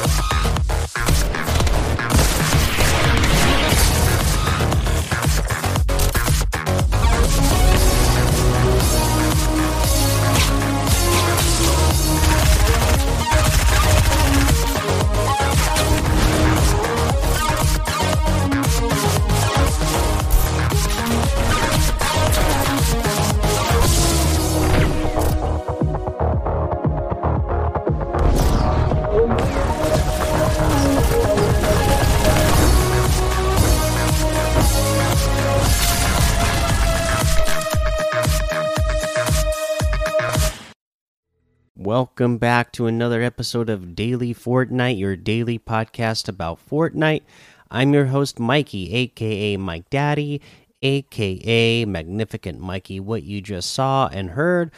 Yeah. Welcome back to another episode of Daily Fortnite, your daily podcast about Fortnite. I'm your host, Mikey, aka Mike Daddy, aka Magnificent Mikey. What you just saw and heard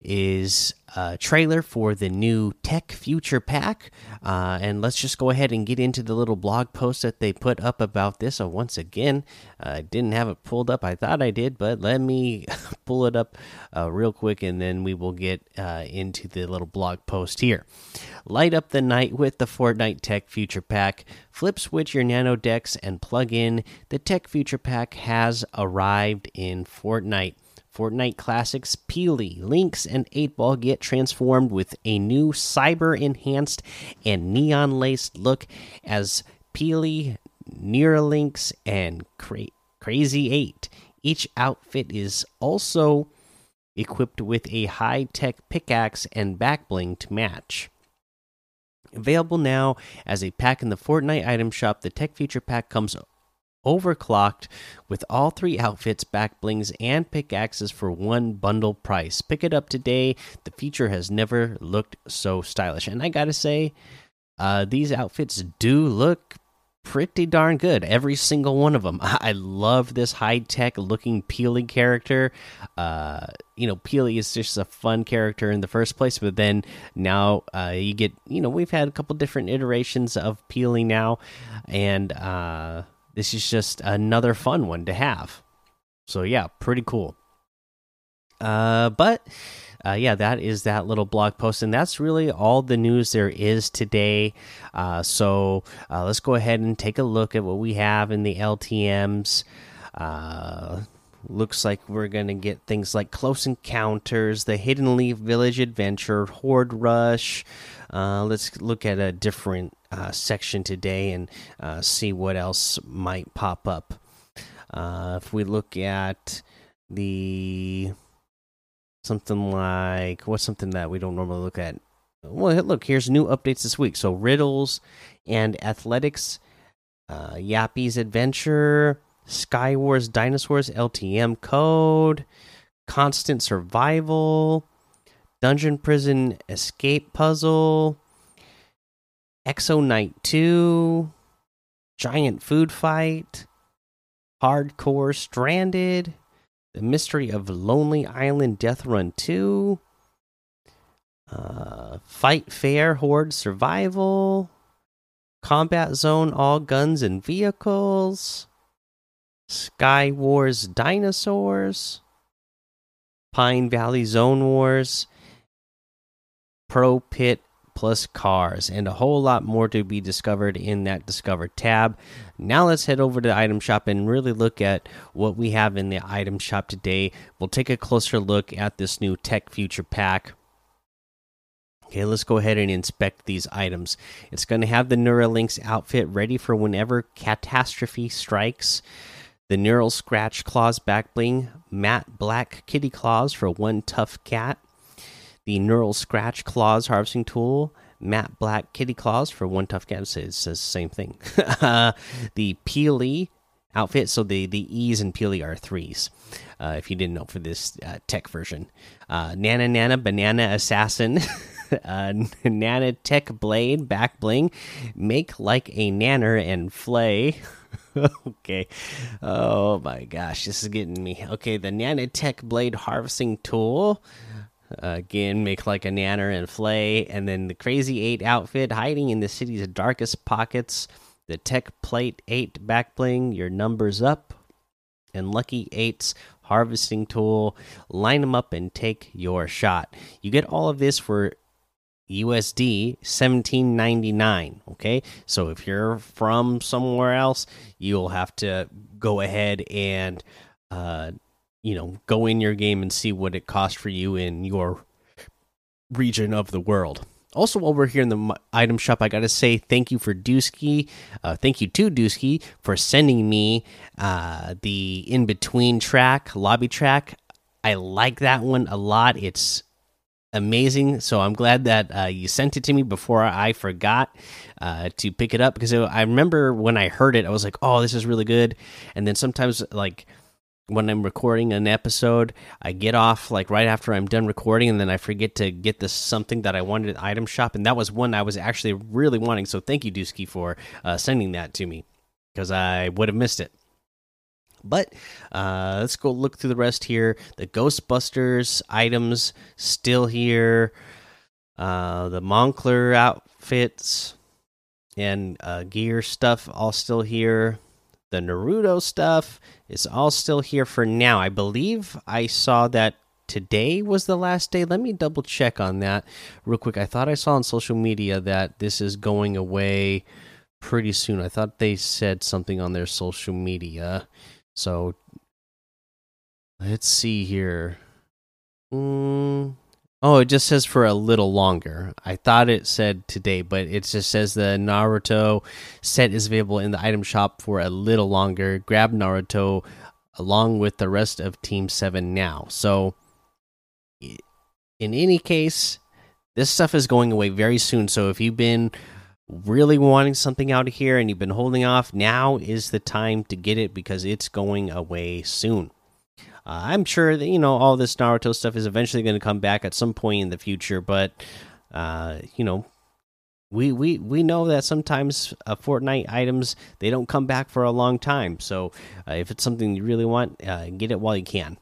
is a trailer for the new Tech Future Pack. Uh, and let's just go ahead and get into the little blog post that they put up about this. So, once again, I didn't have it pulled up. I thought I did, but let me pull it up uh, real quick and then we will get uh, into the little blog post here. Light up the night with the Fortnite Tech Future Pack. Flip switch your nano decks and plug in. The Tech Future Pack has arrived in Fortnite. Fortnite Classics, Peely, Lynx, and 8 Ball get transformed with a new cyber enhanced and neon laced look as Peely, Neuralynx, and Cra Crazy 8. Each outfit is also equipped with a high tech pickaxe and back bling to match. Available now as a pack in the Fortnite item shop, the Tech Future Pack comes overclocked with all three outfits, back blings, and pickaxes for one bundle price. Pick it up today. The feature has never looked so stylish. And I gotta say, uh, these outfits do look pretty darn good. Every single one of them. I love this high tech looking Peely character. Uh, you know, Peely is just a fun character in the first place, but then now uh, you get, you know, we've had a couple different iterations of Peely now, and uh, this is just another fun one to have. So yeah, pretty cool. Uh, but uh, yeah, that is that little blog post, and that's really all the news there is today. Uh, so uh, let's go ahead and take a look at what we have in the LTM's. Uh, looks like we're gonna get things like Close Encounters, the Hidden Leaf Village Adventure, Horde Rush. Uh, let's look at a different uh, section today and uh, see what else might pop up. Uh, if we look at the something like what's something that we don't normally look at. Well, look, here's new updates this week. So riddles and athletics, uh, Yappy's adventure, Skywars Dinosaurs LTM code, constant survival, dungeon prison escape puzzle, Exo Knight 2, Giant Food Fight, Hardcore Stranded, The Mystery of Lonely Island Death Run 2, uh, Fight Fair Horde Survival, Combat Zone All Guns and Vehicles, Sky Wars Dinosaurs, Pine Valley Zone Wars, Pro Pit plus cars, and a whole lot more to be discovered in that Discover tab. Now let's head over to the item shop and really look at what we have in the item shop today. We'll take a closer look at this new Tech Future Pack. Okay, let's go ahead and inspect these items. It's going to have the Neuralynx outfit ready for whenever catastrophe strikes. The Neural Scratch Claws back bling, matte black kitty claws for one tough cat the Neural Scratch Claws harvesting tool, matte black kitty claws for one tough cat. It says the same thing. the Peely outfit. So the the E's and Peely are threes. Uh, if you didn't know for this uh, tech version, uh, Nana Nana Banana Assassin. uh, Nana Tech Blade back bling, make like a nanner and flay. okay. Oh my gosh, this is getting me. Okay, the Nana Tech Blade harvesting tool. Again, make like a nanner and flay, and then the crazy eight outfit hiding in the city's darkest pockets. The tech plate eight back bling, your numbers up, and lucky eights harvesting tool. Line them up and take your shot. You get all of this for USD 1799 okay so if you're from somewhere else you'll have to go ahead and uh you know go in your game and see what it costs for you in your region of the world also while we're here in the item shop i gotta say thank you for dusky uh, thank you to dusky for sending me uh, the in between track lobby track i like that one a lot it's amazing. So I'm glad that uh, you sent it to me before I forgot uh, to pick it up because I remember when I heard it, I was like, "Oh, this is really good." And then sometimes, like when I'm recording an episode, I get off like right after I'm done recording, and then I forget to get this something that I wanted at item shop, and that was one I was actually really wanting. So thank you, Dusky, for uh, sending that to me because I would have missed it. But uh, let's go look through the rest here. The Ghostbusters items still here. Uh, the Moncler outfits and uh, gear stuff all still here. The Naruto stuff is all still here for now. I believe I saw that today was the last day. Let me double check on that real quick. I thought I saw on social media that this is going away pretty soon. I thought they said something on their social media. So let's see here. Mm, oh, it just says for a little longer. I thought it said today, but it just says the Naruto set is available in the item shop for a little longer. Grab Naruto along with the rest of Team 7 now. So, in any case, this stuff is going away very soon. So, if you've been really wanting something out of here and you've been holding off, now is the time to get it because it's going away soon. Uh, I'm sure that you know all this Naruto stuff is eventually going to come back at some point in the future, but uh, you know, we we we know that sometimes uh, Fortnite items they don't come back for a long time. So uh, if it's something you really want, uh, get it while you can.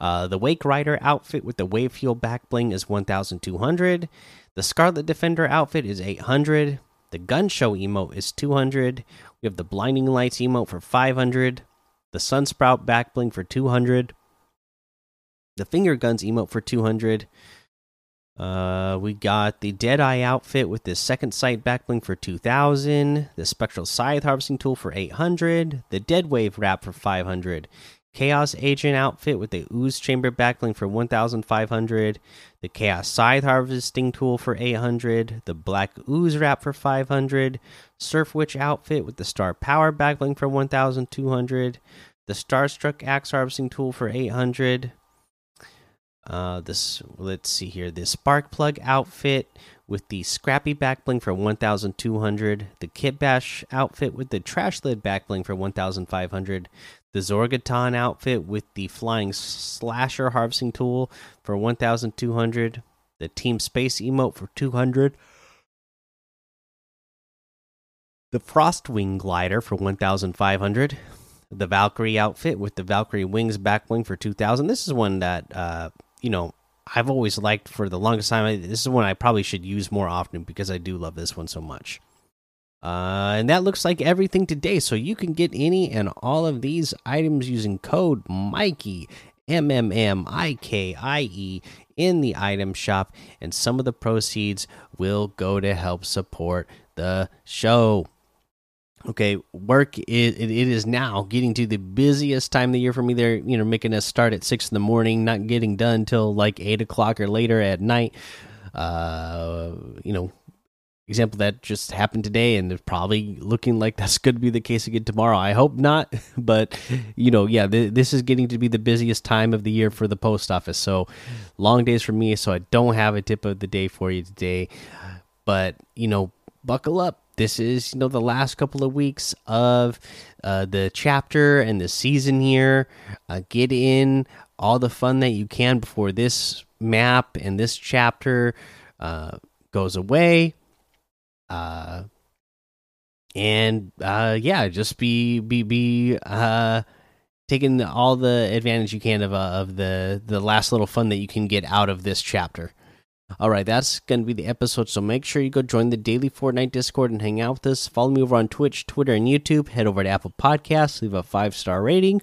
Uh, the Wake Rider outfit with the Wave Fuel back bling is 1,200. The Scarlet Defender outfit is 800. The gun show emote is 200. We have the blinding lights emote for 500. The sunsprout back bling for 200. The finger guns emote for 200. Uh, we got the Deadeye outfit with the second sight back bling for 2000. The spectral scythe harvesting tool for 800. The dead wave wrap for 500. Chaos Agent outfit with the Ooze Chamber backbling for 1,500, the Chaos Scythe Harvesting Tool for 800, the Black Ooze Wrap for 500, Surf Witch outfit with the Star Power backbling for 1,200, the Starstruck Axe Harvesting Tool for 800. Uh, this let's see here. The Spark Plug outfit with the Scrappy backbling for 1,200, the Kit Bash outfit with the Trash Lid backbling for 1,500, the Zorgoton outfit with the Flying Slasher harvesting tool for 1,200, the Team Space emote for 200, the Frostwing glider for 1,500, the Valkyrie outfit with the Valkyrie wings backbling for 2,000. This is one that uh, you know I've always liked for the longest time. This is one I probably should use more often because I do love this one so much. Uh, and that looks like everything today. So you can get any and all of these items using code Mikey M M M I K I E in the item shop, and some of the proceeds will go to help support the show. Okay, work is it is now getting to the busiest time of the year for me. They're you know making us start at six in the morning, not getting done till like eight o'clock or later at night. Uh, you know, example that just happened today and it's probably looking like that's going to be the case again tomorrow. I hope not but you know yeah th this is getting to be the busiest time of the year for the post office. So long days for me so i don't have a tip of the day for you today. But you know buckle up. This is you know the last couple of weeks of uh, the chapter and the season here. Uh, get in all the fun that you can before this map and this chapter uh, goes away uh and uh yeah just be be be uh taking all the advantage you can of uh, of the the last little fun that you can get out of this chapter. All right that's gonna be the episode so make sure you go join the daily fortnite discord and hang out with us. Follow me over on twitch twitter and youtube. Head over to apple podcasts leave a five star rating